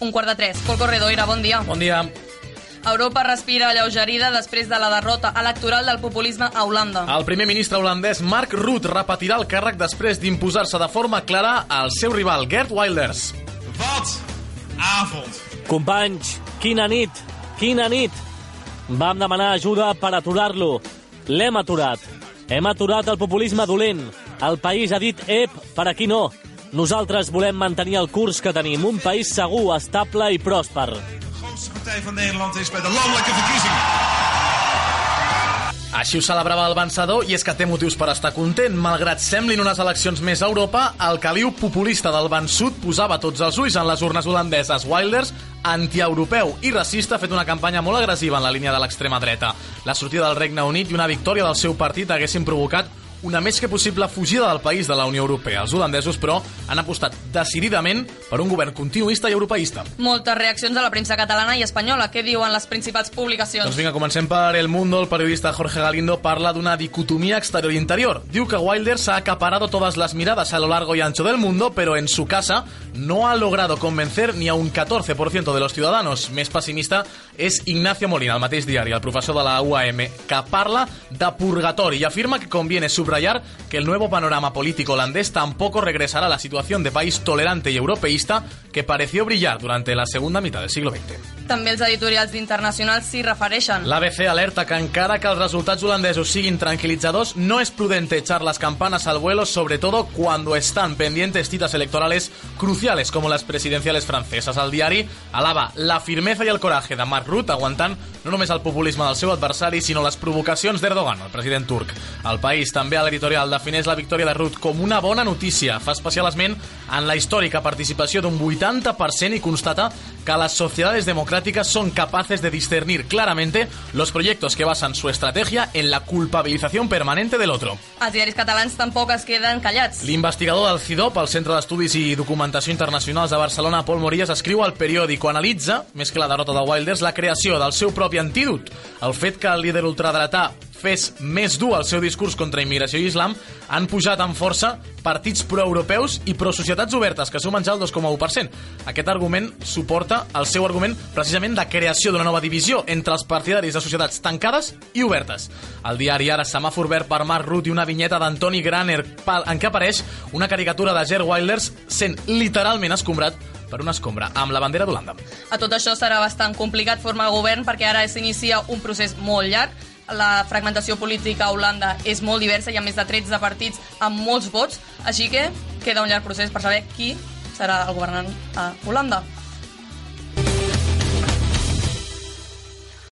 Un quart de tres. Pol Corredoira, bon dia. Bon dia. Europa respira alleugerida després de la derrota electoral del populisme a Holanda. El primer ministre holandès Mark Rutte repetirà el càrrec després d'imposar-se de forma clara al seu rival Gert Wilders. Wat avond. Companys, quina nit, quina nit. Vam demanar ajuda per aturar-lo. L'hem aturat. Hem aturat el populisme dolent. El país ha dit ep, per aquí no. Nosaltres volem mantenir el curs que tenim, un país segur, estable i pròsper. Així ho celebrava el vencedor i és que té motius per estar content. Malgrat semblin unes eleccions més a Europa, el caliu populista del vençut posava tots els ulls en les urnes holandeses. Wilders, antieuropeu i racista, ha fet una campanya molt agressiva en la línia de l'extrema dreta. La sortida del Regne Unit i una victòria del seu partit haguessin provocat una més que possible fugida del país de la Unió Europea. Els holandesos, però, han apostat decididament per un govern continuista i europeista. Moltes reaccions a la premsa catalana i espanyola. Què diuen les principals publicacions? Doncs vinga, comencem per El Mundo. El periodista Jorge Galindo parla d'una dicotomía exterior-interior. Diu que Wilders ha acaparado todas las miradas a lo largo y ancho del mundo, pero en su casa no ha logrado convencer ni a un 14% de los ciudadanos. Més pessimista és Ignacio Molina, el mateix diari, el professor de la UAM, que parla de purgatori i afirma que conviene subrayar que el nuevo panorama político holandés tampoco regresará a la situación de país tolerante y europeísta que pareció brillar durante la segunda mitad del siglo XX. També els editorials d'internacionals s'hi refereixen. L'ABC alerta que encara que els resultats holandesos siguin tranquilitzadors, no es prudente echar las campanas al vuelo, sobre todo cuando están pendientes citas electorales cruciales como las presidenciales francesas. El diari alaba la firmeza i el coratge de Mark Rutte aguantant no només el populisme del seu adversari, sinó les provocacions d'Erdogan, el president turc. El País també a l'editorial defineix la victòria de Rutte com una bona notícia. Fa especial esment en la històrica participació d'un 80% i constata que las sociedades democráticas son capaces de discernir claramente los proyectos que basan su estrategia en la culpabilización permanente del otro. Els diaris catalans tampoc es queden callats. L'investigador del CIDOP, el Centre d'Estudis i Documentació Internacionals de Barcelona, Pol Morillas, escriu al periòdico Analitza, més que la derrota de Wilders, la creació del seu propi antídot. El fet que el líder ultradretà fes més dur el seu discurs contra immigració i islam, han pujat amb força partits proeuropeus i prosocietats obertes, que sumen ja el 2,1%. Aquest argument suporta el seu argument precisament de creació d'una nova divisió entre els partidaris de societats tancades i obertes. El diari ara semàfor verd per Mark Rutte i una vinyeta d'Antoni Graner en què apareix una caricatura de Gerd Wilders sent literalment escombrat per una escombra amb la bandera d'Holanda. A tot això serà bastant complicat formar govern perquè ara s'inicia un procés molt llarg. La fragmentació política a Holanda és molt diversa, hi ha més de 13 partits amb molts vots, així que queda un llarg procés per saber qui serà el governant a Holanda.